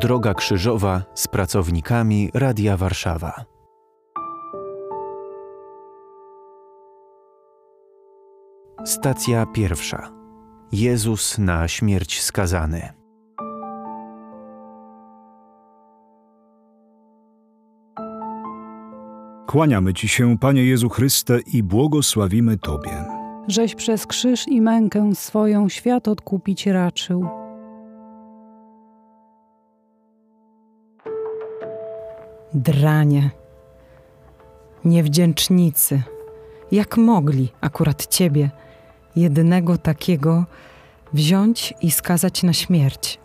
Droga Krzyżowa z pracownikami Radia Warszawa. Stacja pierwsza. Jezus na śmierć skazany. Kłaniamy Ci się, Panie Jezu Chryste, i błogosławimy Tobie. Żeś przez krzyż i mękę swoją świat odkupić raczył. Dranie, niewdzięcznicy, jak mogli akurat Ciebie, jedynego takiego, wziąć i skazać na śmierć?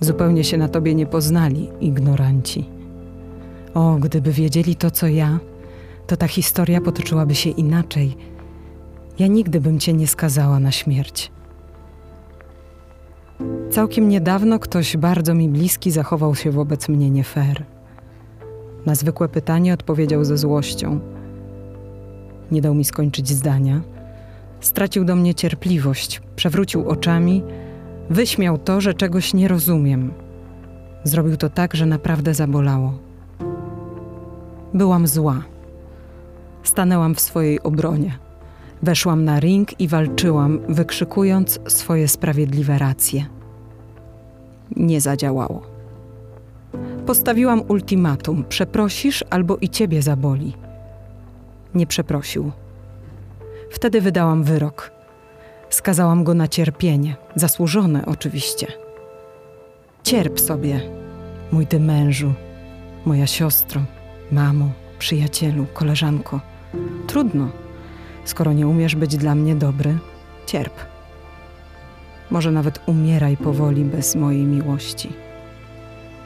Zupełnie się na Tobie nie poznali, ignoranci. O, gdyby wiedzieli to, co ja, to ta historia potoczyłaby się inaczej. Ja nigdy bym Cię nie skazała na śmierć. Całkiem niedawno ktoś bardzo mi bliski zachował się wobec mnie nie fair. Na zwykłe pytanie odpowiedział ze złością. Nie dał mi skończyć zdania. Stracił do mnie cierpliwość, przewrócił oczami, wyśmiał to, że czegoś nie rozumiem. Zrobił to tak, że naprawdę zabolało. Byłam zła. Stanęłam w swojej obronie. Weszłam na ring i walczyłam, wykrzykując swoje sprawiedliwe racje. Nie zadziałało. Postawiłam ultimatum: przeprosisz albo i ciebie zaboli. Nie przeprosił. Wtedy wydałam wyrok. Skazałam go na cierpienie, zasłużone oczywiście. Cierp sobie, mój ty mężu, moja siostro, mamo, przyjacielu, koleżanko. Trudno. Skoro nie umiesz być dla mnie dobry, cierp. Może nawet umieraj powoli bez mojej miłości.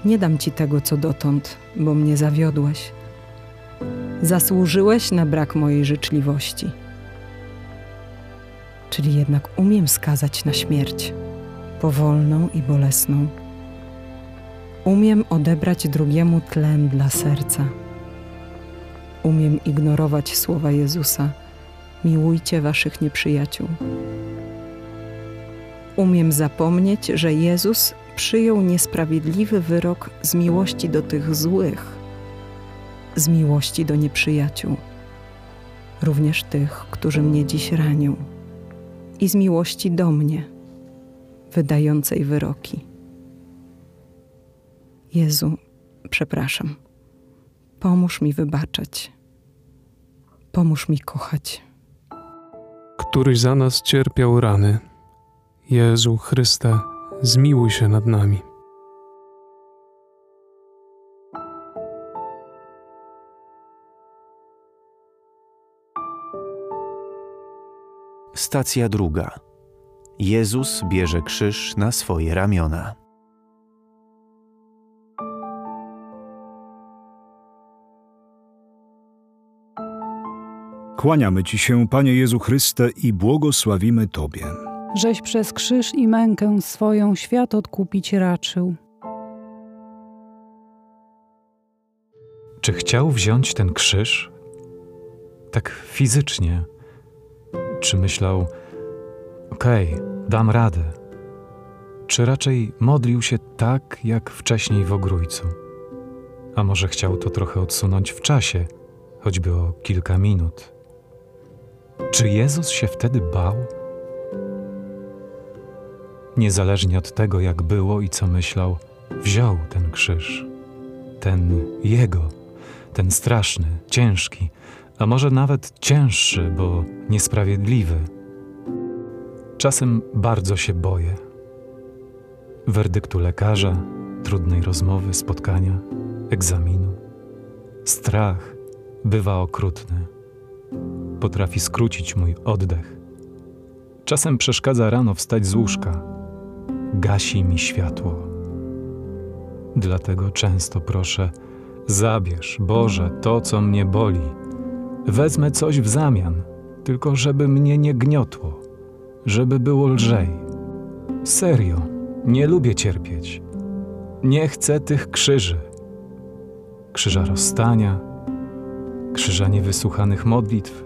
Nie dam ci tego, co dotąd, bo mnie zawiodłeś. Zasłużyłeś na brak mojej życzliwości. Czyli jednak umiem skazać na śmierć, powolną i bolesną. Umiem odebrać drugiemu tlen dla serca. Umiem ignorować słowa Jezusa: Miłujcie waszych nieprzyjaciół. Umiem zapomnieć, że Jezus przyjął niesprawiedliwy wyrok z miłości do tych złych, z miłości do nieprzyjaciół, również tych, którzy mnie dziś ranią, i z miłości do mnie, wydającej wyroki. Jezu, przepraszam, pomóż mi wybaczać, pomóż mi kochać. Któryś za nas cierpiał rany. Jezu Chryste, zmiłuj się nad nami. Stacja druga. Jezus bierze krzyż na swoje ramiona. Kłaniamy Ci się, Panie Jezu Chryste, i błogosławimy Tobie. Żeś przez krzyż i mękę swoją świat odkupić raczył. Czy chciał wziąć ten krzyż? Tak fizycznie. Czy myślał, okej, okay, dam radę? Czy raczej modlił się tak, jak wcześniej w ogrójcu? A może chciał to trochę odsunąć w czasie, choćby o kilka minut? Czy Jezus się wtedy bał? Niezależnie od tego, jak było i co myślał, wziął ten krzyż. Ten jego, ten straszny, ciężki, a może nawet cięższy, bo niesprawiedliwy. Czasem bardzo się boję. Werdyktu lekarza, trudnej rozmowy, spotkania, egzaminu. Strach bywa okrutny. Potrafi skrócić mój oddech. Czasem przeszkadza rano wstać z łóżka. Gasi mi światło. Dlatego często proszę, zabierz, Boże, to, co mnie boli Wezmę coś w zamian, tylko żeby mnie nie gniotło, żeby było lżej. Serio, nie lubię cierpieć. Nie chcę tych krzyży. Krzyża rozstania, krzyża niewysłuchanych modlitw,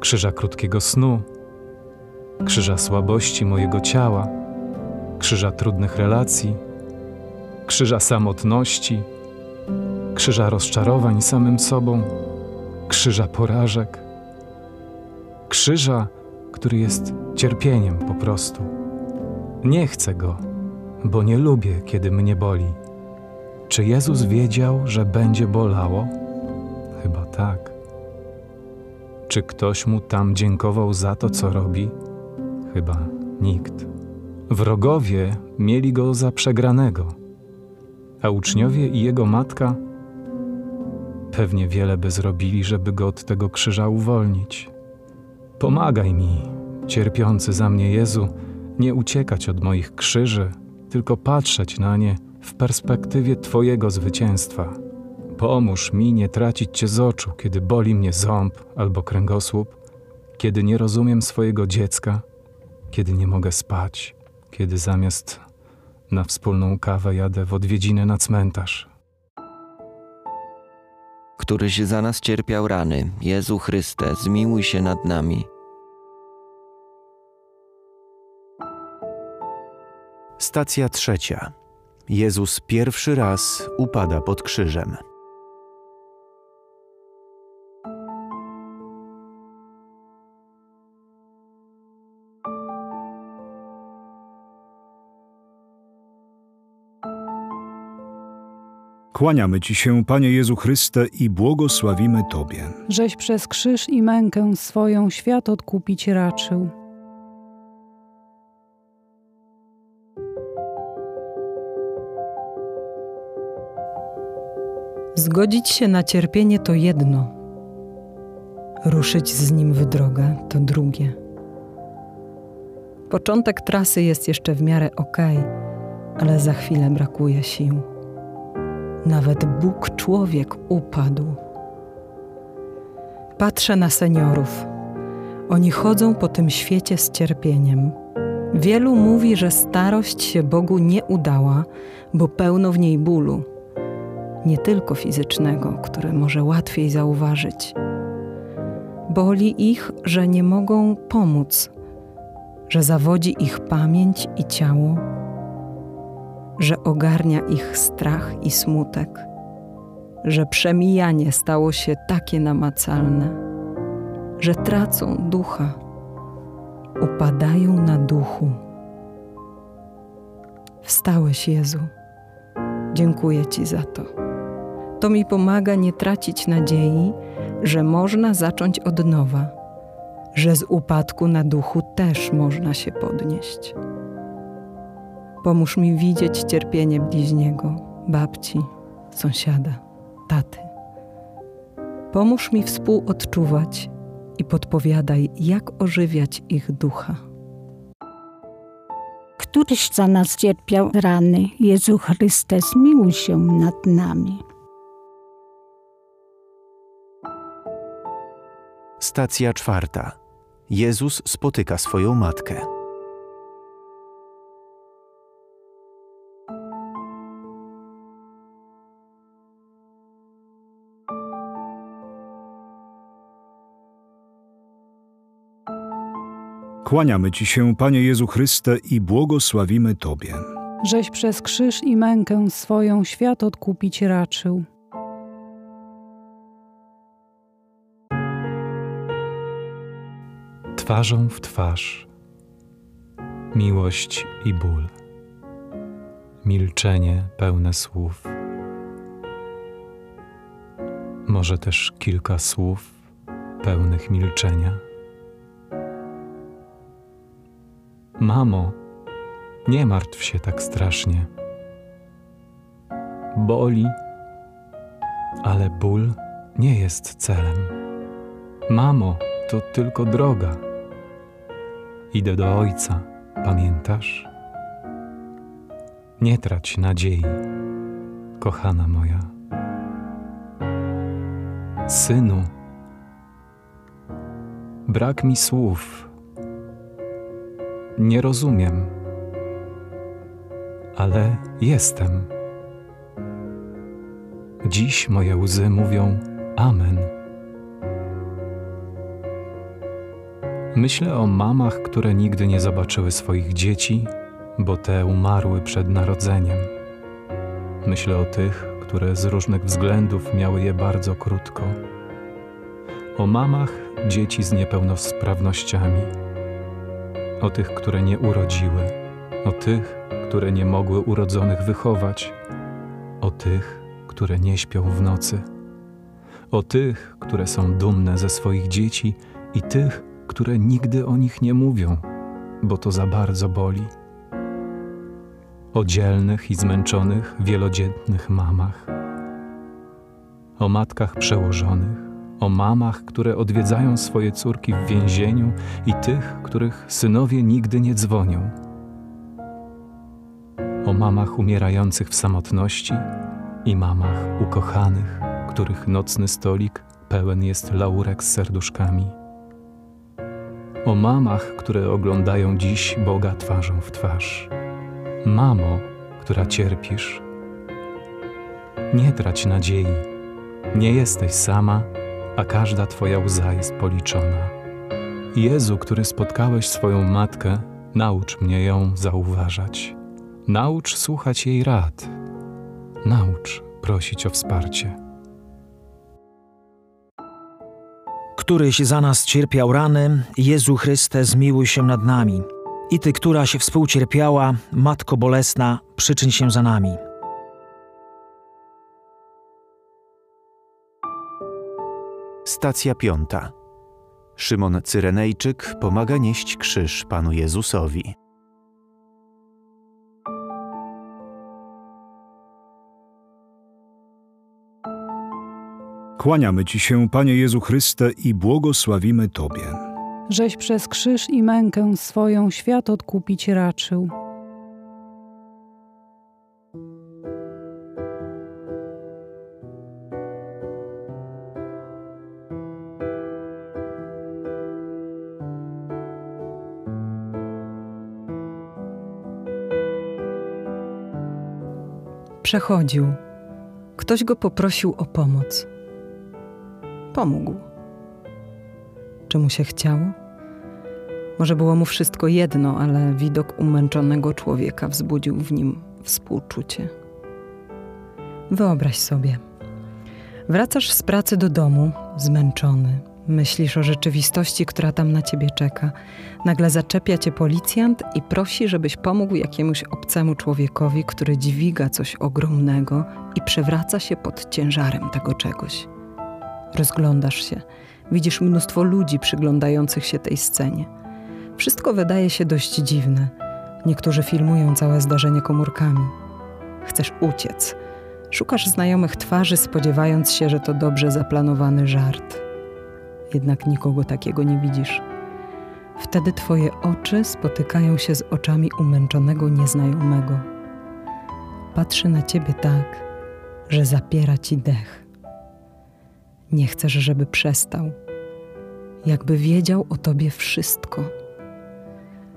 krzyża krótkiego snu, krzyża słabości mojego ciała, krzyża trudnych relacji, krzyża samotności, krzyża rozczarowań samym sobą, krzyża porażek, krzyża, który jest cierpieniem po prostu. Nie chcę go, bo nie lubię, kiedy mnie boli. Czy Jezus wiedział, że będzie bolało? Chyba tak. Czy ktoś mu tam dziękował za to, co robi? Chyba nikt. Wrogowie mieli go za przegranego, a uczniowie i jego matka pewnie wiele by zrobili, żeby go od tego krzyża uwolnić. Pomagaj mi, cierpiący za mnie Jezu, nie uciekać od moich krzyży, tylko patrzeć na nie w perspektywie Twojego zwycięstwa. Pomóż mi nie tracić Cię z oczu, kiedy boli mnie ząb albo kręgosłup, kiedy nie rozumiem swojego dziecka, kiedy nie mogę spać, kiedy zamiast na wspólną kawę jadę w odwiedziny na cmentarz. któryś za nas cierpiał rany, Jezu Chryste, zmiłuj się nad nami. Stacja trzecia. Jezus pierwszy raz upada pod krzyżem. Kłaniamy Ci się, Panie Jezu Chryste, i błogosławimy Tobie. Żeś przez krzyż i mękę swoją świat odkupić raczył. Zgodzić się na cierpienie to jedno, ruszyć z nim w drogę to drugie. Początek trasy jest jeszcze w miarę okej, ale za chwilę brakuje sił. Nawet Bóg człowiek upadł. Patrzę na seniorów. Oni chodzą po tym świecie z cierpieniem. Wielu mówi, że starość się Bogu nie udała, bo pełno w niej bólu nie tylko fizycznego, które może łatwiej zauważyć. Boli ich, że nie mogą pomóc, że zawodzi ich pamięć i ciało, że ogarnia ich strach i smutek, że przemijanie stało się takie namacalne, że tracą ducha, upadają na duchu. Wstałeś, Jezu. Dziękuję Ci za to. To mi pomaga nie tracić nadziei, że można zacząć od nowa, że z upadku na duchu też można się podnieść. Pomóż mi widzieć cierpienie bliźniego, babci, sąsiada, taty. Pomóż mi współodczuwać i podpowiadaj, jak ożywiać ich ducha. któryś za nas cierpiał rany. Jezu Chryste, zmiłuj się nad nami. Stacja czwarta. Jezus spotyka swoją matkę. Kłaniamy Ci się, Panie Jezu Chryste, i błogosławimy Tobie. Żeś przez krzyż i mękę swoją świat odkupić raczył. Twarzą w twarz. Miłość i ból. Milczenie pełne słów. Może też kilka słów pełnych milczenia. Mamo, nie martw się tak strasznie. Boli, ale ból nie jest celem. Mamo, to tylko droga. Idę do Ojca, pamiętasz? Nie trać nadziei, kochana moja. Synu, brak mi słów. Nie rozumiem, ale jestem. Dziś moje łzy mówią Amen. Myślę o mamach, które nigdy nie zobaczyły swoich dzieci, bo te umarły przed narodzeniem. Myślę o tych, które z różnych względów miały je bardzo krótko. O mamach dzieci z niepełnosprawnościami. O tych, które nie urodziły. O tych, które nie mogły urodzonych wychować. O tych, które nie śpią w nocy. O tych, które są dumne ze swoich dzieci i tych, które nigdy o nich nie mówią, bo to za bardzo boli. O dzielnych i zmęczonych, wielodzietnych mamach. O matkach przełożonych, o mamach, które odwiedzają swoje córki w więzieniu i tych, których synowie nigdy nie dzwonią. O mamach umierających w samotności i mamach ukochanych, których nocny stolik pełen jest laurek z serduszkami. O mamach, które oglądają dziś Boga twarzą w twarz. Mamo, która cierpisz, nie trać nadziei. Nie jesteś sama, a każda Twoja łza jest policzona. Jezu, który spotkałeś swoją matkę, naucz mnie ją zauważać. Naucz słuchać jej rad. Naucz prosić o wsparcie. Któryś za nas cierpiał rany, Jezu Chryste, zmiłuj się nad nami. I Ty, któraś współcierpiała, Matko Bolesna, przyczyn się za nami. Stacja piąta. Szymon Cyrenejczyk pomaga nieść krzyż Panu Jezusowi. Kłaniamy Ci się, Panie Jezu Chryste, i błogosławimy Tobie. Żeś przez krzyż i mękę swoją świat odkupić raczył. Przechodził. Ktoś go poprosił o pomoc. Pomógł. Czy mu się chciało? Może było mu wszystko jedno, ale widok umęczonego człowieka wzbudził w nim współczucie. Wyobraź sobie. Wracasz z pracy do domu, zmęczony. Myślisz o rzeczywistości, która tam na ciebie czeka. Nagle zaczepia cię policjant i prosi, żebyś pomógł jakiemuś obcemu człowiekowi, który dźwiga coś ogromnego i przewraca się pod ciężarem tego czegoś. Rozglądasz się, widzisz mnóstwo ludzi przyglądających się tej scenie. Wszystko wydaje się dość dziwne. Niektórzy filmują całe zdarzenie komórkami. Chcesz uciec. Szukasz znajomych twarzy, spodziewając się, że to dobrze zaplanowany żart. Jednak nikogo takiego nie widzisz. Wtedy twoje oczy spotykają się z oczami umęczonego nieznajomego. Patrzy na ciebie tak, że zapiera ci dech. Nie chcesz, żeby przestał, jakby wiedział o tobie wszystko.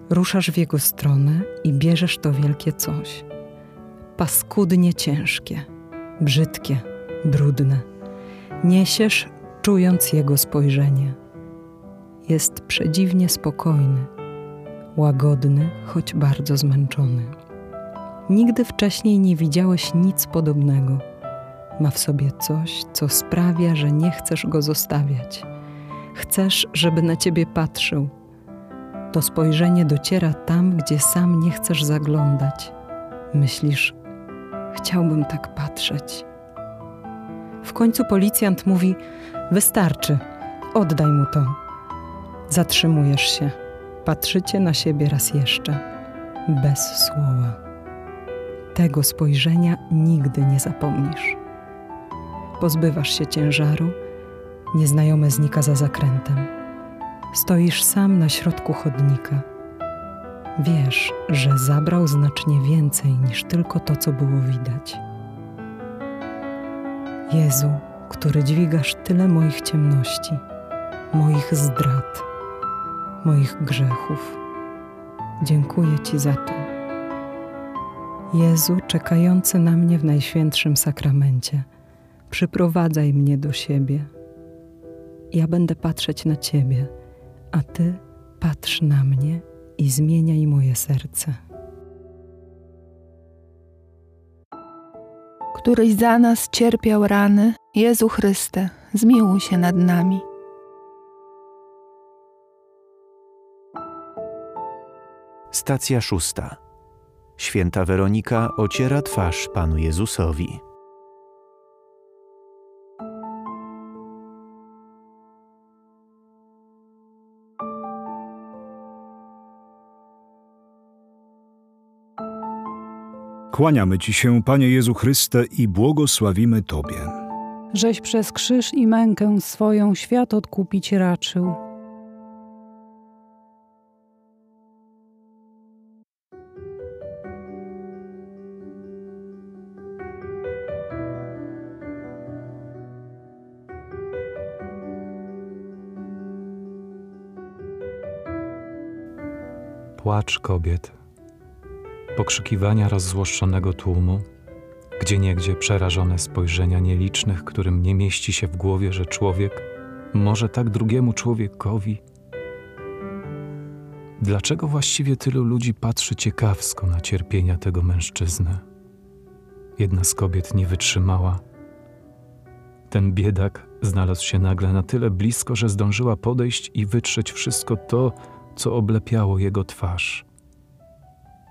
Ruszasz w jego stronę i bierzesz to wielkie coś. Paskudnie ciężkie, brzydkie, brudne. Niesiesz, czując jego spojrzenie. Jest przedziwnie spokojny, łagodny, choć bardzo zmęczony. Nigdy wcześniej nie widziałeś nic podobnego. Ma w sobie coś, co sprawia, że nie chcesz go zostawiać. Chcesz, żeby na ciebie patrzył. To spojrzenie dociera tam, gdzie sam nie chcesz zaglądać. Myślisz, chciałbym tak patrzeć. W końcu policjant mówi: Wystarczy, oddaj mu to. Zatrzymujesz się, patrzycie na siebie raz jeszcze, bez słowa. Tego spojrzenia nigdy nie zapomnisz. Pozbywasz się ciężaru, nieznajome znika za zakrętem. Stoisz sam na środku chodnika. Wiesz, że zabrał znacznie więcej niż tylko to, co było widać. Jezu, który dźwigasz tyle moich ciemności, moich zdrad, moich grzechów. Dziękuję Ci za to. Jezu, czekający na mnie w Najświętszym Sakramencie, przyprowadzaj mnie do siebie. Ja będę patrzeć na Ciebie, a Ty patrz na mnie i zmieniaj moje serce. Któryś za nas cierpiał rany, Jezu Chryste, zmiłuj się nad nami. Stacja szósta. Święta Weronika ociera twarz Panu Jezusowi. Kłaniamy Ci się, Panie Jezu Chryste, i błogosławimy Tobie. Żeś przez krzyż i mękę swoją świat odkupić raczył. Płacz kobiet, pokrzykiwania rozzłoszczonego tłumu, gdzieniegdzie przerażone spojrzenia nielicznych, którym nie mieści się w głowie, że człowiek może tak drugiemu człowiekowi. Dlaczego właściwie tylu ludzi patrzy ciekawsko na cierpienia tego mężczyzny? Jedna z kobiet nie wytrzymała. Ten biedak znalazł się nagle na tyle blisko, że zdążyła podejść i wytrzeć wszystko to, co oblepiało jego twarz.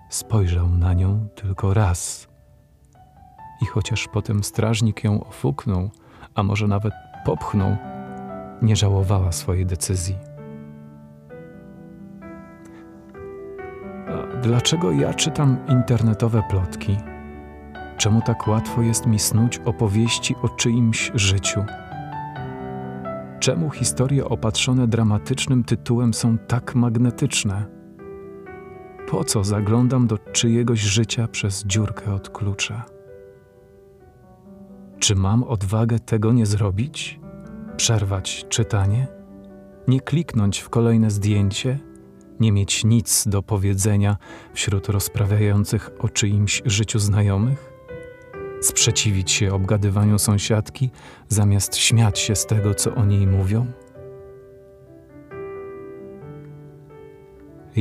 Spojrzał na nią tylko raz. I chociaż potem strażnik ją ofuknął, a może nawet popchnął, nie żałowała swojej decyzji. A dlaczego ja czytam internetowe plotki? Czemu tak łatwo jest mi snuć opowieści o czyimś życiu? Czemu historie opatrzone dramatycznym tytułem są tak magnetyczne? Po co zaglądam do czyjegoś życia przez dziurkę od klucza? Czy mam odwagę tego nie zrobić? Przerwać czytanie? Nie kliknąć w kolejne zdjęcie? Nie mieć nic do powiedzenia wśród rozprawiających o czyimś życiu znajomych? Sprzeciwić się obgadywaniu sąsiadki, zamiast śmiać się z tego, co o niej mówią?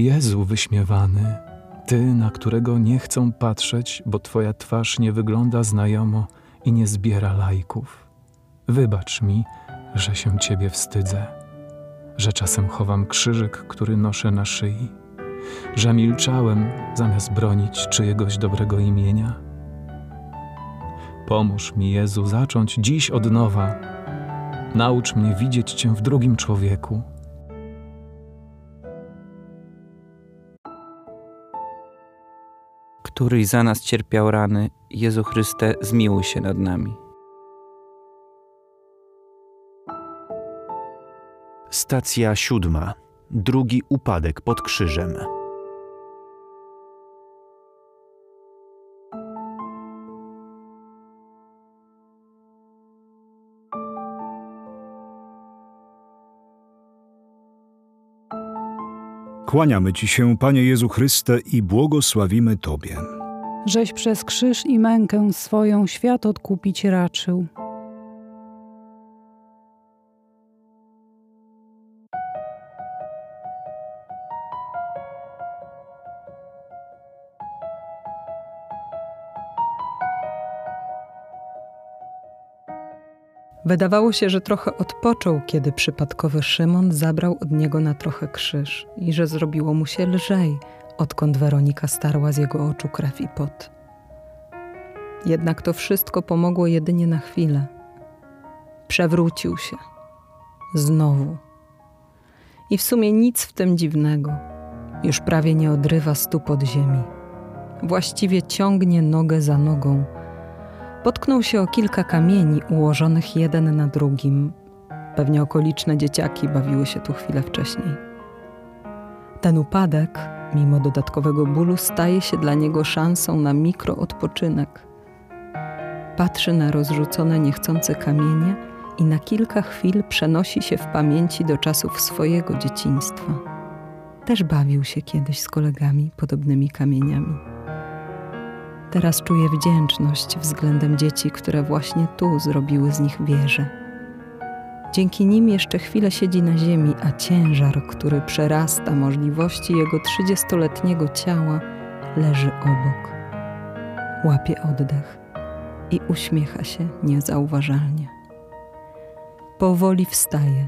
Jezu wyśmiewany, Ty, na którego nie chcą patrzeć, bo Twoja twarz nie wygląda znajomo i nie zbiera lajków. Wybacz mi, że się Ciebie wstydzę, że czasem chowam krzyżyk, który noszę na szyi, że milczałem zamiast bronić czyjegoś dobrego imienia. Pomóż mi, Jezu, zacząć dziś od nowa. Naucz mnie widzieć Cię w drugim człowieku. Któryś za nas cierpiał rany, Jezu Chryste, zmiłuj się nad nami. Stacja siódma. Drugi upadek pod krzyżem. Kłaniamy Ci się, Panie Jezu Chryste, i błogosławimy Tobie. Żeś przez krzyż i mękę swoją świat odkupić raczył. Wydawało się, że trochę odpoczął, kiedy przypadkowy Szymon zabrał od niego na trochę krzyż i że zrobiło mu się lżej, odkąd Weronika starła z jego oczu krew i pot. Jednak to wszystko pomogło jedynie na chwilę. Przewrócił się. Znowu. I w sumie nic w tym dziwnego. Już prawie nie odrywa stóp od ziemi. Właściwie ciągnie nogę za nogą – Potknął się o kilka kamieni ułożonych jeden na drugim. Pewnie okoliczne dzieciaki bawiły się tu chwilę wcześniej. Ten upadek, mimo dodatkowego bólu, staje się dla niego szansą na mikroodpoczynek. Patrzy na rozrzucone niechcące kamienie i na kilka chwil przenosi się w pamięci do czasów swojego dzieciństwa. Też bawił się kiedyś z kolegami podobnymi kamieniami. Teraz czuję wdzięczność względem dzieci, które właśnie tu zrobiły z nich wieże. Dzięki nim jeszcze chwilę siedzi na ziemi, a ciężar, który przerasta możliwości jego trzydziestoletniego ciała, leży obok. Łapie oddech. i uśmiecha się niezauważalnie. Powoli wstaje.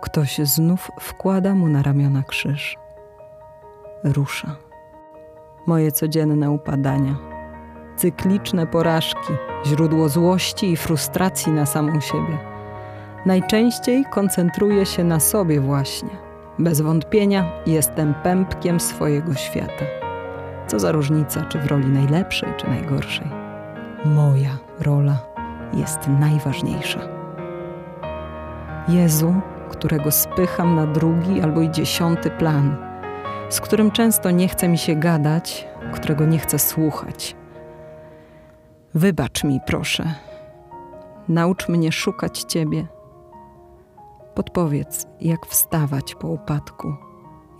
Ktoś znów wkłada mu na ramiona krzyż. Rusza. Moje codzienne upadania, cykliczne porażki, źródło złości i frustracji na samą siebie. Najczęściej koncentruję się na sobie właśnie. Bez wątpienia jestem pępkiem swojego świata. Co za różnica, czy w roli najlepszej, czy najgorszej. Moja rola jest najważniejsza. Jezu, którego spycham na drugi albo i dziesiąty plan, z którym często nie chce mi się gadać, którego nie chcę słuchać. Wybacz mi, proszę. Naucz mnie szukać Ciebie. Podpowiedz, jak wstawać po upadku,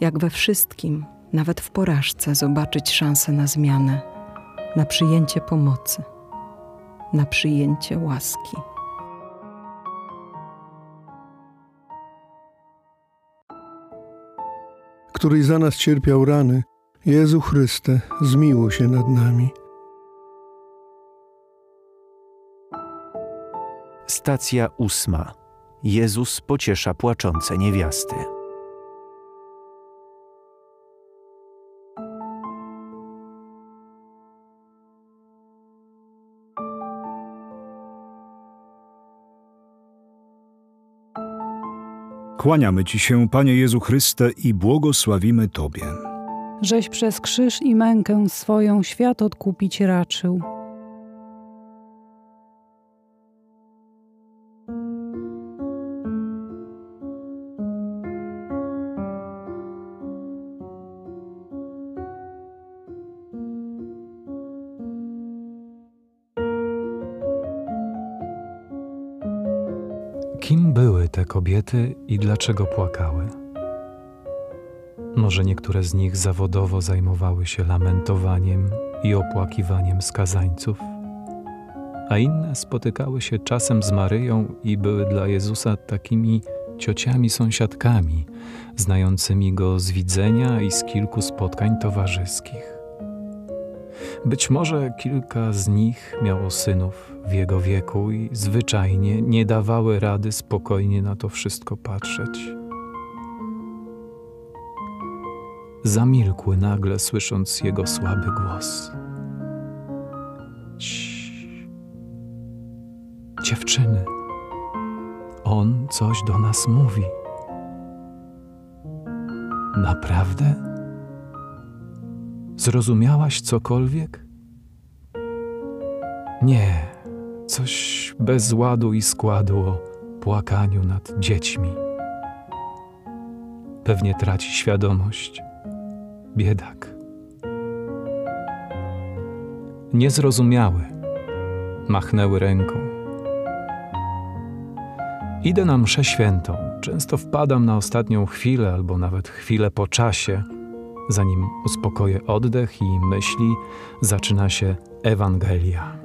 jak we wszystkim, nawet w porażce, zobaczyć szansę na zmianę, na przyjęcie pomocy, na przyjęcie łaski. Któryś za nas cierpiał rany, Jezu Chryste, zmiłuj się nad nami. Stacja ósma. Jezus pociesza płaczące niewiasty. Kłaniamy Ci się, Panie Jezu Chryste, i błogosławimy Tobie. Żeś przez krzyż i mękę swoją świat odkupić raczył. Kobiety i dlaczego płakały? Może niektóre z nich zawodowo zajmowały się lamentowaniem i opłakiwaniem skazańców, a inne spotykały się czasem z Maryją i były dla Jezusa takimi ciociami sąsiadkami, znającymi go z widzenia i z kilku spotkań towarzyskich. Być może kilka z nich miało synów w jego wieku i zwyczajnie nie dawały rady spokojnie na to wszystko patrzeć. Zamilkły nagle, słysząc jego słaby głos. Cii. Dziewczyny, on coś do nas mówi. Naprawdę? Zrozumiałaś cokolwiek? Nie, coś bez ładu i składu o płakaniu nad dziećmi. Pewnie traci świadomość. Biedak. Niezrozumiały. Machnęły ręką. Idę na mszę świętą. Często wpadam na ostatnią chwilę albo nawet chwilę po czasie – Zanim uspokoję oddech i myśli, zaczyna się Ewangelia.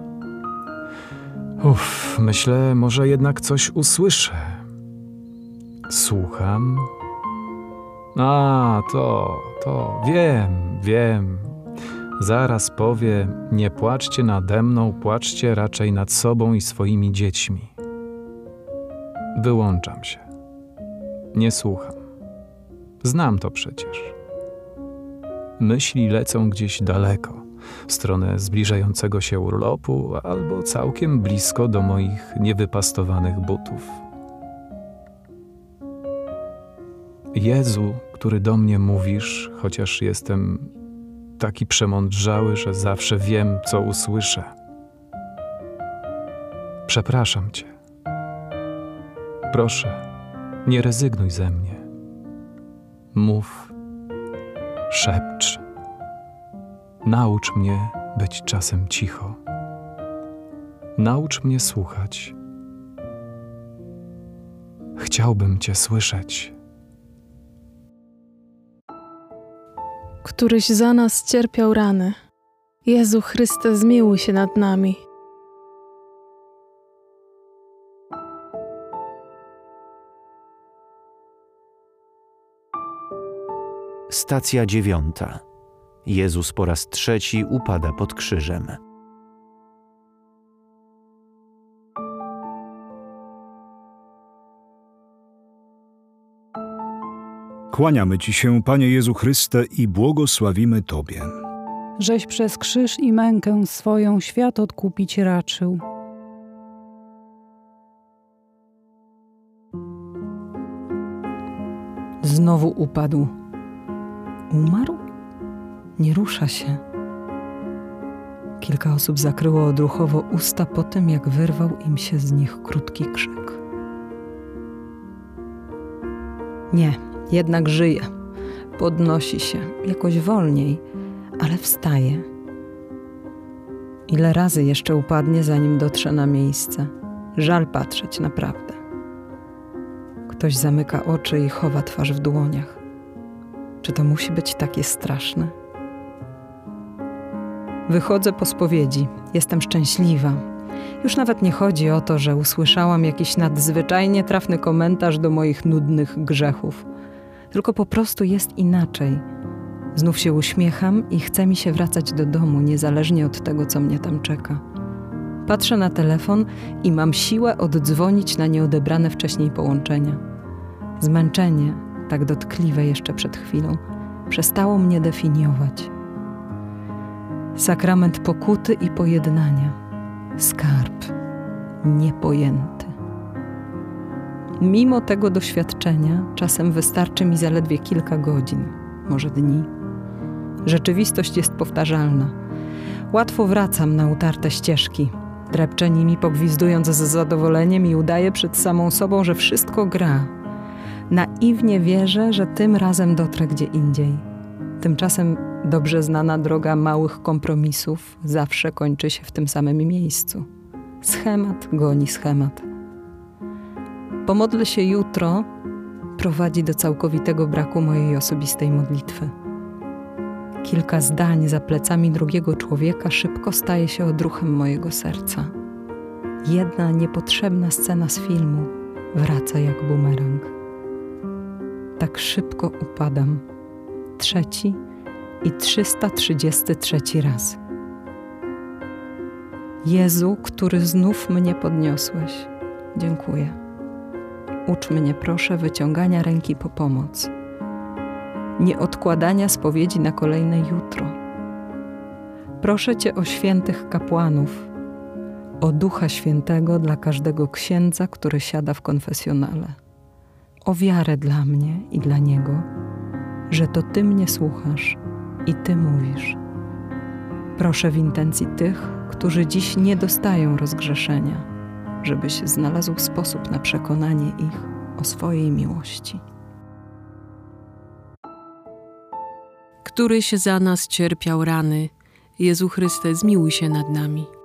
Uff, myślę, może jednak coś usłyszę. Słucham. A, to, to, wiem, wiem. Zaraz powie: Nie płaczcie nade mną, płaczcie raczej nad sobą i swoimi dziećmi. Wyłączam się. Nie słucham. Znam to przecież. Myśli lecą gdzieś daleko, w stronę zbliżającego się urlopu albo całkiem blisko do moich niewypastowanych butów. Jezu, który do mnie mówisz, chociaż jestem taki przemądrzały, że zawsze wiem, co usłyszę. Przepraszam Cię. Proszę, nie rezygnuj ze mnie. Mów szepcz. Naucz mnie być czasem cicho. Naucz mnie słuchać. Chciałbym Cię słyszeć. Któryś za nas cierpiał rany. Jezu Chryste, zmiłuj się nad nami. Stacja dziewiąta. Jezus po raz trzeci upada pod krzyżem. Kłaniamy Ci się, Panie Jezu Chryste, i błogosławimy Tobie. Żeś przez krzyż i mękę swoją świat odkupić raczył. Znowu upadł Umarł? Nie rusza się. Kilka osób zakryło odruchowo usta po tym, jak wyrwał im się z nich krótki krzyk. Nie, jednak żyje. Podnosi się, jakoś wolniej, ale wstaje. Ile razy jeszcze upadnie, zanim dotrze na miejsce? Żal patrzeć, naprawdę. Ktoś zamyka oczy i chowa twarz w dłoniach. Czy to musi być takie straszne? Wychodzę po spowiedzi. Jestem szczęśliwa. Już nawet nie chodzi o to, że usłyszałam jakiś nadzwyczajnie trafny komentarz do moich nudnych grzechów. Tylko po prostu jest inaczej. Znów się uśmiecham i chce mi się wracać do domu, niezależnie od tego, co mnie tam czeka. Patrzę na telefon i mam siłę oddzwonić na nieodebrane wcześniej połączenia. Zmęczenie, tak dotkliwe jeszcze przed chwilą, przestało mnie definiować. Sakrament pokuty i pojednania. Skarb niepojęty. Mimo tego doświadczenia, czasem wystarczy mi zaledwie kilka godzin, może dni. Rzeczywistość jest powtarzalna. Łatwo wracam na utarte ścieżki, drepczę nimi pogwizdując z zadowoleniem i udaję przed samą sobą, że wszystko gra. Naiwnie wierzę, że tym razem dotrę gdzie indziej. Tymczasem dobrze znana droga małych kompromisów zawsze kończy się w tym samym miejscu. Schemat goni schemat. Pomodlę się jutro prowadzi do całkowitego braku mojej osobistej modlitwy. Kilka zdań za plecami drugiego człowieka szybko staje się odruchem mojego serca. Jedna niepotrzebna scena z filmu wraca jak bumerang. Tak szybko upadam. Trzeci i 333 raz. Jezu, który znów mnie podniosłeś, dziękuję. Ucz mnie, proszę, wyciągania ręki po pomoc, nie odkładania spowiedzi na kolejne jutro. Proszę Cię o świętych kapłanów, o Ducha Świętego dla każdego księdza, który siada w konfesjonale, o wiarę dla mnie i dla niego, że to Ty mnie słuchasz i Ty mówisz. Proszę w intencji tych, którzy dziś nie dostają rozgrzeszenia, żebyś znalazł sposób na przekonanie ich o swojej miłości. Któryś za nas cierpiał rany, Jezu Chryste, zmiłuj się nad nami.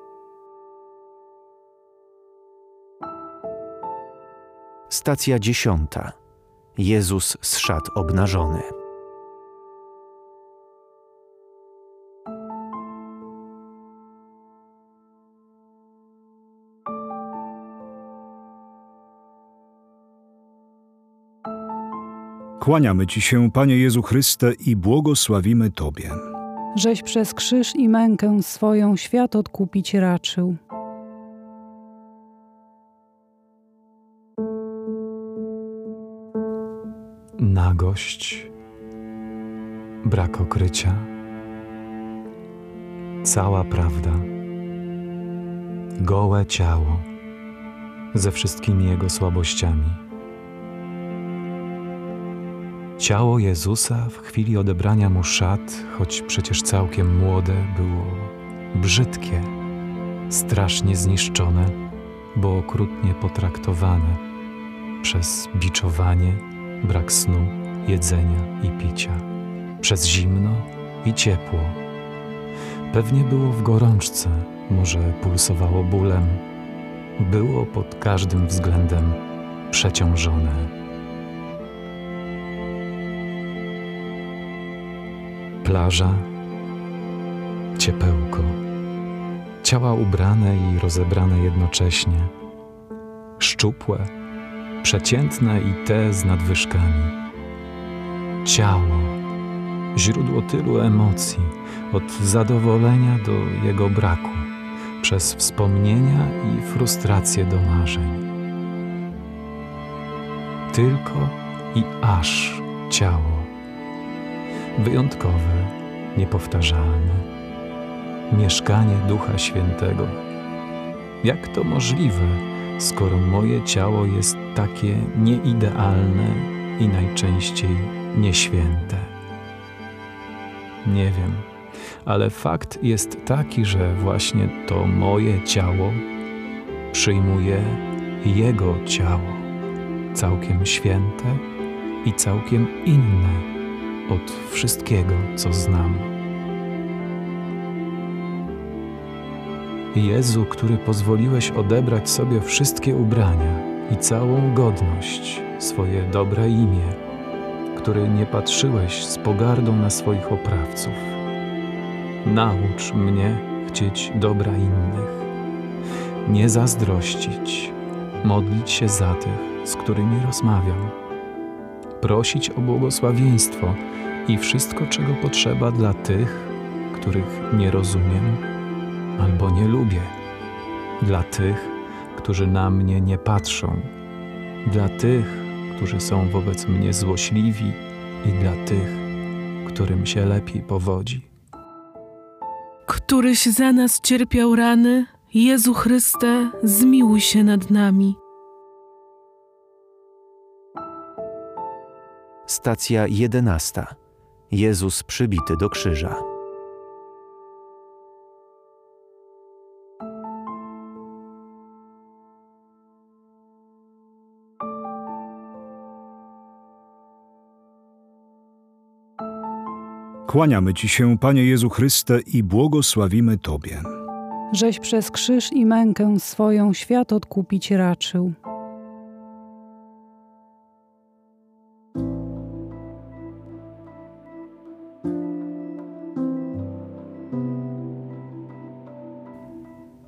Stacja dziesiąta. Jezus z szat obnażony. Kłaniamy Ci się, Panie Jezu Chryste, i błogosławimy Tobie. Żeś przez krzyż i mękę swoją świat odkupić raczył. Brak okrycia, cała prawda, gołe ciało ze wszystkimi jego słabościami. Ciało Jezusa w chwili odebrania mu szat, choć przecież całkiem młode, było brzydkie, strasznie zniszczone, bo okrutnie potraktowane przez biczowanie, brak snu, jedzenia i picia, przez zimno i ciepło. Pewnie było w gorączce, może pulsowało bólem, było pod każdym względem przeciążone. plaża, ciepełko, ciała ubrane i rozebrane jednocześnie, szczupłe, przeciętne i te z nadwyżkami. Ciało, źródło tylu emocji, od zadowolenia do jego braku, przez wspomnienia i frustrację do marzeń. Tylko i aż ciało. Wyjątkowe, niepowtarzalne. Mieszkanie Ducha Świętego. Jak to możliwe, skoro moje ciało jest takie nieidealne i najczęściej nieświęte? Nie wiem, ale fakt jest taki, że właśnie to moje ciało przyjmuje Jego ciało, całkiem święte i całkiem inne od wszystkiego, co znam. Jezu, który pozwoliłeś odebrać sobie wszystkie ubrania i całą godność, swoje dobre imię, który nie patrzyłeś z pogardą na swoich oprawców. Naucz mnie chcieć dobra innych, nie zazdrościć, modlić się za tych, z którymi rozmawiam, prosić o błogosławieństwo i wszystko, czego potrzeba dla tych, których nie rozumiem albo nie lubię, dla tych, którzy na mnie nie patrzą, dla tych, którzy są wobec mnie złośliwi i dla tych, którym się lepiej powodzi. Któryś za nas cierpiał rany, Jezu Chryste, zmiłuj się nad nami. Stacja jedenasta. Jezus przybity do krzyża. Kłaniamy Ci się, Panie Jezu Chryste, i błogosławimy Tobie. Żeś przez krzyż i mękę swoją świat odkupić raczył.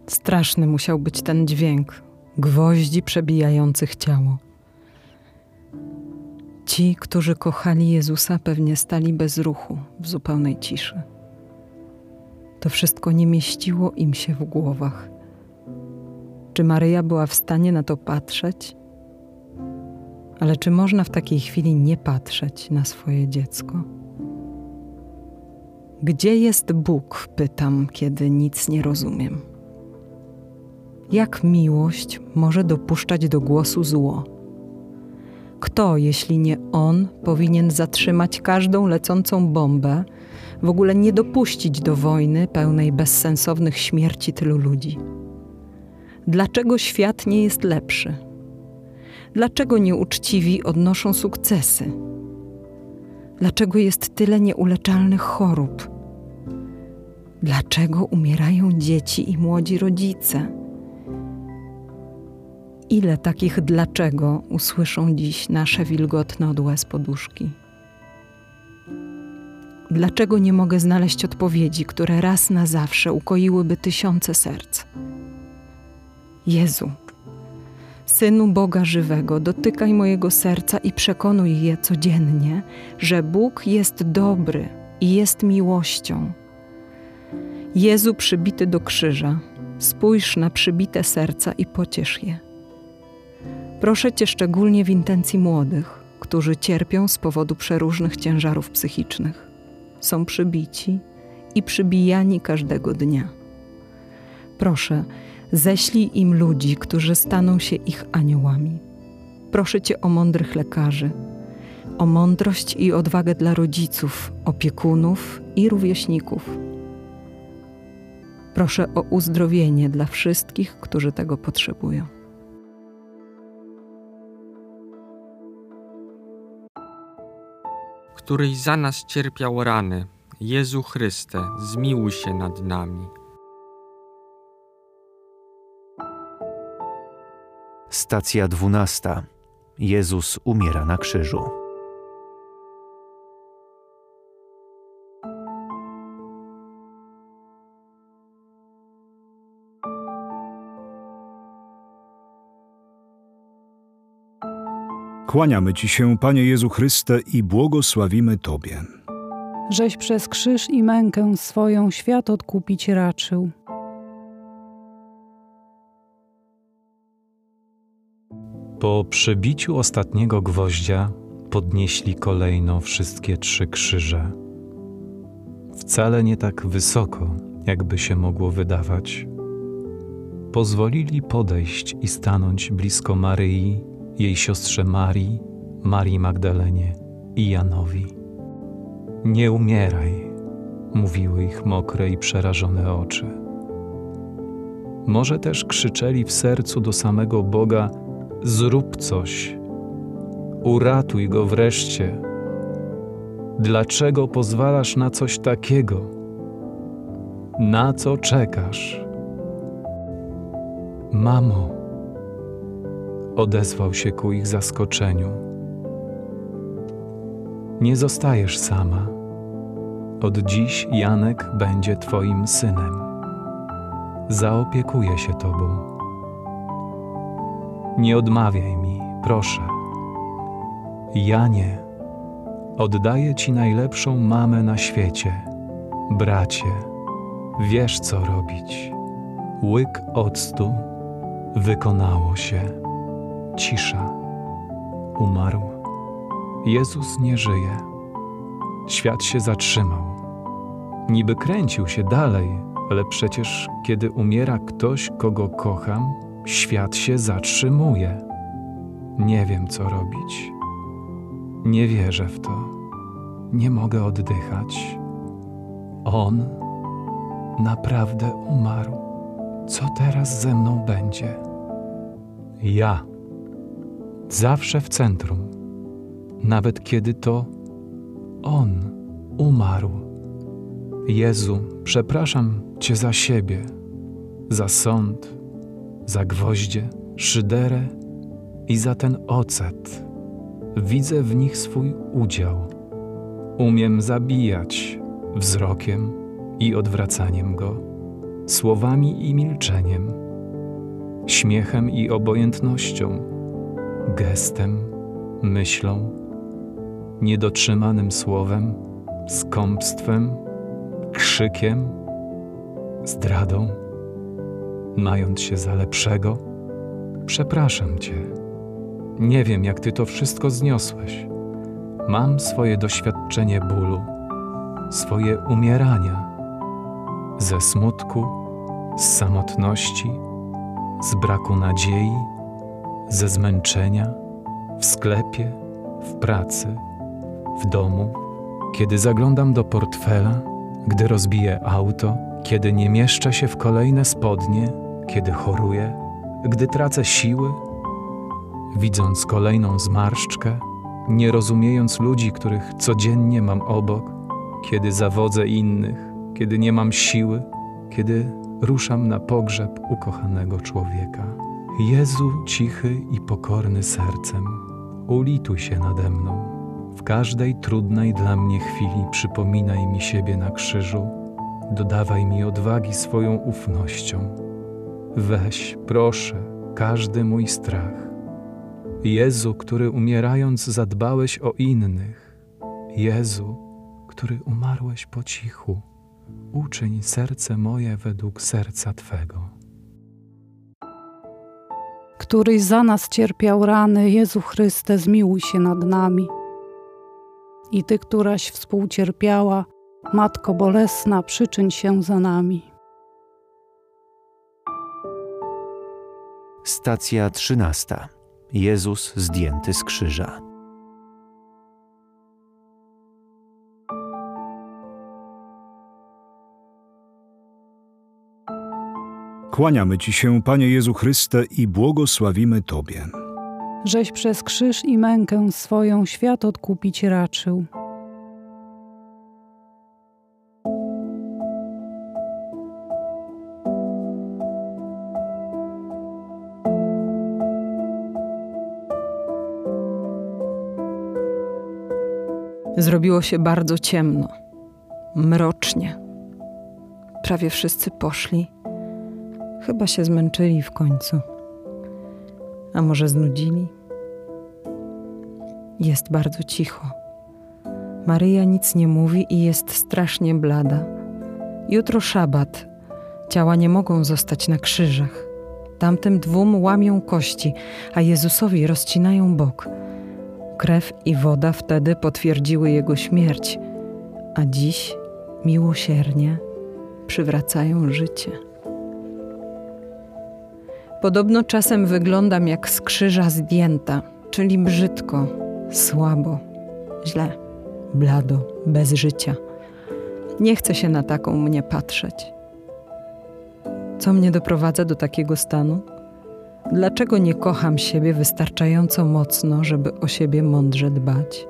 Straszny musiał być ten dźwięk gwoździ przebijających ciało. Ci, którzy kochali Jezusa, pewnie stali bez ruchu, w zupełnej ciszy. To wszystko nie mieściło im się w głowach. Czy Maryja była w stanie na to patrzeć? Ale czy można w takiej chwili nie patrzeć na swoje dziecko? Gdzie jest Bóg? Pytam, kiedy nic nie rozumiem. Jak miłość może dopuszczać do głosu zło? Kto, jeśli nie on, powinien zatrzymać każdą lecącą bombę, w ogóle nie dopuścić do wojny pełnej bezsensownych śmierci tylu ludzi? Dlaczego świat nie jest lepszy? Dlaczego nieuczciwi odnoszą sukcesy? Dlaczego jest tyle nieuleczalnych chorób? Dlaczego umierają dzieci i młodzi rodzice? Ile takich dlaczego usłyszą dziś nasze wilgotne od łez poduszki? Dlaczego nie mogę znaleźć odpowiedzi, które raz na zawsze ukoiłyby tysiące serc? Jezu, Synu Boga żywego, dotykaj mojego serca i przekonuj je codziennie, że Bóg jest dobry i jest miłością. Jezu przybity do krzyża, spójrz na przybite serca i pociesz je. Proszę Cię szczególnie w intencji młodych, którzy cierpią z powodu przeróżnych ciężarów psychicznych. Są przybici i przybijani każdego dnia. Proszę, ześlij im ludzi, którzy staną się ich aniołami. Proszę Cię o mądrych lekarzy, o mądrość i odwagę dla rodziców, opiekunów i rówieśników. Proszę o uzdrowienie dla wszystkich, którzy tego potrzebują. Któryś za nas cierpiał rany, Jezu Chryste, zmiłuj się nad nami. Stacja dwunasta. Jezus umiera na krzyżu. Kłaniamy Ci się, Panie Jezu Chryste, i błogosławimy Tobie. Żeś przez krzyż i mękę swoją świat odkupić raczył. Po przebiciu ostatniego gwoździa podnieśli kolejno wszystkie trzy krzyże. Wcale nie tak wysoko, jakby się mogło wydawać. Pozwolili podejść i stanąć blisko Maryi, jej siostrze Marii, Marii Magdalenie i Janowi. Nie umieraj, mówiły ich mokre i przerażone oczy. Może też krzyczeli w sercu do samego Boga: Zrób coś, uratuj go wreszcie. Dlaczego pozwalasz na coś takiego? Na co czekasz? Mamo, odezwał się ku ich zaskoczeniu. Nie zostajesz sama. Od dziś Janek będzie Twoim synem. Zaopiekuje się Tobą. Nie odmawiaj mi, proszę. Janie, oddaję Ci najlepszą mamę na świecie. Bracie, wiesz co robić. Łyk octu wykonało się. Cisza. Umarł. Jezus nie żyje. Świat się zatrzymał. Niby kręcił się dalej, ale przecież kiedy umiera ktoś, kogo kocham, świat się zatrzymuje. Nie wiem, co robić. Nie wierzę w to. Nie mogę oddychać. On naprawdę umarł. Co teraz ze mną będzie? Ja. Zawsze w centrum. Nawet kiedy to On umarł. Jezu, przepraszam Cię za siebie, za sąd, za gwoździe, szyderę i za ten ocet. Widzę w nich swój udział. Umiem zabijać wzrokiem i odwracaniem go, słowami i milczeniem, śmiechem i obojętnością, gestem, myślą, niedotrzymanym słowem, skąpstwem, krzykiem, zdradą, mając się za lepszego. Przepraszam Cię. Nie wiem, jak Ty to wszystko zniosłeś. Mam swoje doświadczenie bólu, swoje umierania, ze smutku, z samotności, z braku nadziei, ze zmęczenia, w sklepie, w pracy, w domu, kiedy zaglądam do portfela, gdy rozbiję auto, kiedy nie mieszczę się w kolejne spodnie, kiedy choruję, gdy tracę siły, widząc kolejną zmarszczkę, nie rozumiejąc ludzi, których codziennie mam obok, kiedy zawodzę innych, kiedy nie mam siły, kiedy ruszam na pogrzeb ukochanego człowieka. Jezu, cichy i pokorny sercem, ulituj się nade mną. W każdej trudnej dla mnie chwili przypominaj mi siebie na krzyżu, dodawaj mi odwagi swoją ufnością. Weź, proszę, każdy mój strach. Jezu, który umierając zadbałeś o innych. Jezu, który umarłeś po cichu, uczyń serce moje według serca Twego. Któryś za nas cierpiał rany, Jezu Chryste, zmiłuj się nad nami. I Ty, któraś współcierpiała, Matko Bolesna, przyczyń się za nami. Stacja trzynasta. Jezus zdjęty z krzyża. Kłaniamy Ci się, Panie Jezu Chryste, i błogosławimy Tobie. Żeś przez krzyż i mękę swoją świat odkupić raczył. Zrobiło się bardzo ciemno, mrocznie. Prawie wszyscy poszli. Chyba się zmęczyli w końcu. A może znudzili? Jest bardzo cicho. Maryja nic nie mówi i jest strasznie blada. Jutro szabat. Ciała nie mogą zostać na krzyżach. Tamtym dwóm łamią kości, a Jezusowi rozcinają bok. Krew i woda wtedy potwierdziły jego śmierć, a dziś miłosiernie przywracają życie. Podobno czasem wyglądam jak z krzyża zdjęta, czyli brzydko, słabo, źle, blado, bez życia. Nie chce się na taką mnie patrzeć. Co mnie doprowadza do takiego stanu? Dlaczego nie kocham siebie wystarczająco mocno, żeby o siebie mądrze dbać?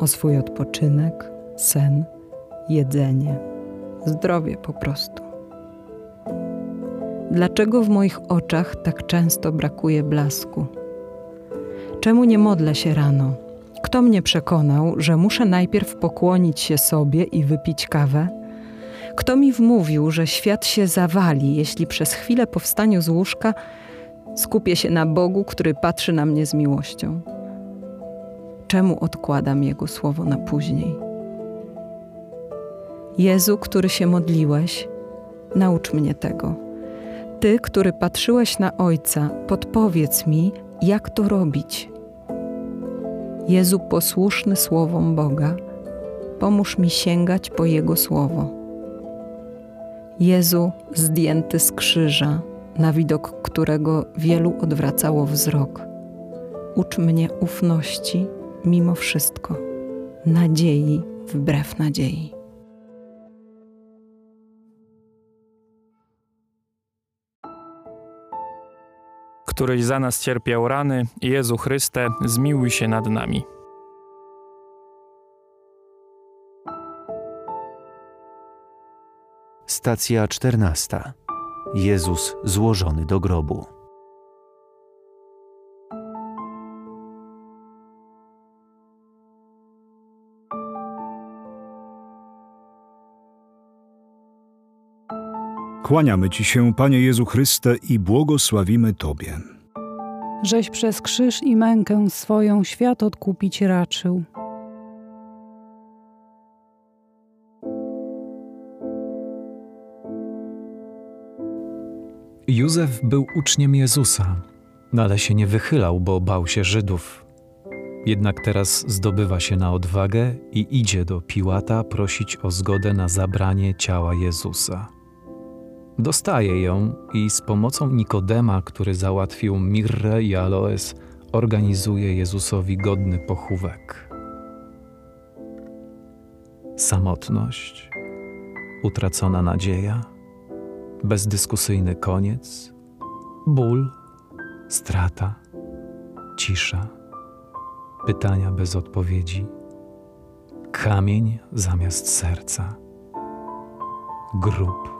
O swój odpoczynek, sen, jedzenie, zdrowie po prostu. Dlaczego w moich oczach tak często brakuje blasku? Czemu nie modlę się rano? Kto mnie przekonał, że muszę najpierw pokłonić się sobie i wypić kawę? Kto mi wmówił, że świat się zawali, jeśli przez chwilę po wstaniu z łóżka skupię się na Bogu, który patrzy na mnie z miłością? Czemu odkładam Jego słowo na później? Jezu, który się modliłeś, naucz mnie tego. Ty, który patrzyłeś na Ojca, podpowiedz mi, jak to robić. Jezu, posłuszny słowom Boga, pomóż mi sięgać po Jego słowo. Jezu, zdjęty z krzyża, na widok którego wielu odwracało wzrok, ucz mnie ufności mimo wszystko, nadziei wbrew nadziei. Któryś za nas cierpiał rany, Jezu Chryste, zmiłuj się nad nami. Stacja czternasta. Jezus złożony do grobu. Kłaniamy Ci się, Panie Jezu Chryste, i błogosławimy Tobie. Żeś przez krzyż i mękę swoją świat odkupić raczył. Józef był uczniem Jezusa, no ale się nie wychylał, bo bał się Żydów. Jednak teraz zdobywa się na odwagę i idzie do Piłata prosić o zgodę na zabranie ciała Jezusa. Dostaje ją i z pomocą Nikodema, który załatwił mirrę i aloes, organizuje Jezusowi godny pochówek. Samotność, utracona nadzieja, bezdyskusyjny koniec, ból, strata, cisza, pytania bez odpowiedzi, kamień zamiast serca, grób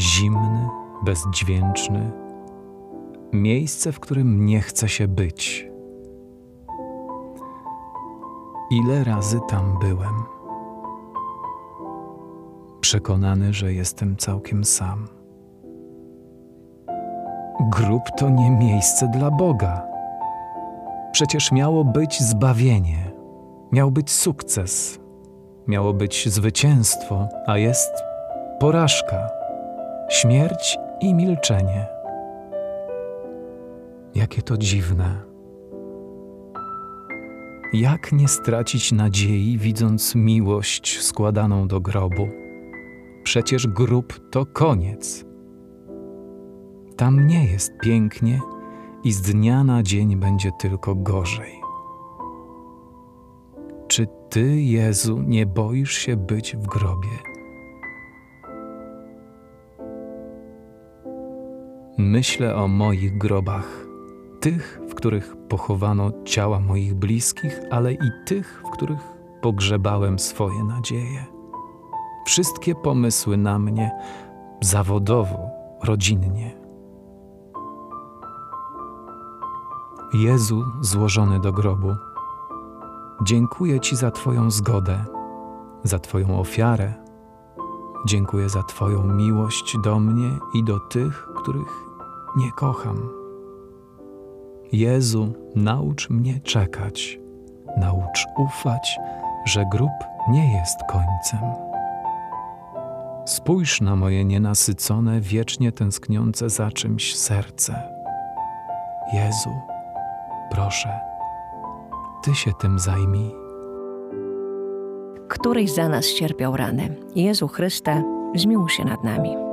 zimny, bezdźwięczny, miejsce, w którym nie chce się być. Ile razy tam byłem? Przekonany, że jestem całkiem sam. Grób to nie miejsce dla Boga. Przecież miało być zbawienie, miał być sukces, miało być zwycięstwo, a jest porażka śmierć i milczenie. Jakie to dziwne. Jak nie stracić nadziei, widząc miłość składaną do grobu? Przecież grób to koniec. Tam nie jest pięknie i z dnia na dzień będzie tylko gorzej. Czy Ty, Jezu, nie boisz się być w grobie? Myślę o moich grobach, tych, w których pochowano ciała moich bliskich, ale i tych, w których pogrzebałem swoje nadzieje. Wszystkie pomysły na mnie, zawodowo, rodzinnie. Jezu złożony do grobu, dziękuję Ci za Twoją zgodę, za Twoją ofiarę. Dziękuję za Twoją miłość do mnie i do tych, których nie kocham. Jezu, naucz mnie czekać, naucz ufać, że grób nie jest końcem. Spójrz na moje nienasycone, wiecznie tęskniące za czymś serce. Jezu, proszę, Ty się tym zajmij. Któryś za nas cierpiał rany. Jezu Chryste, zmiłuj się nad nami.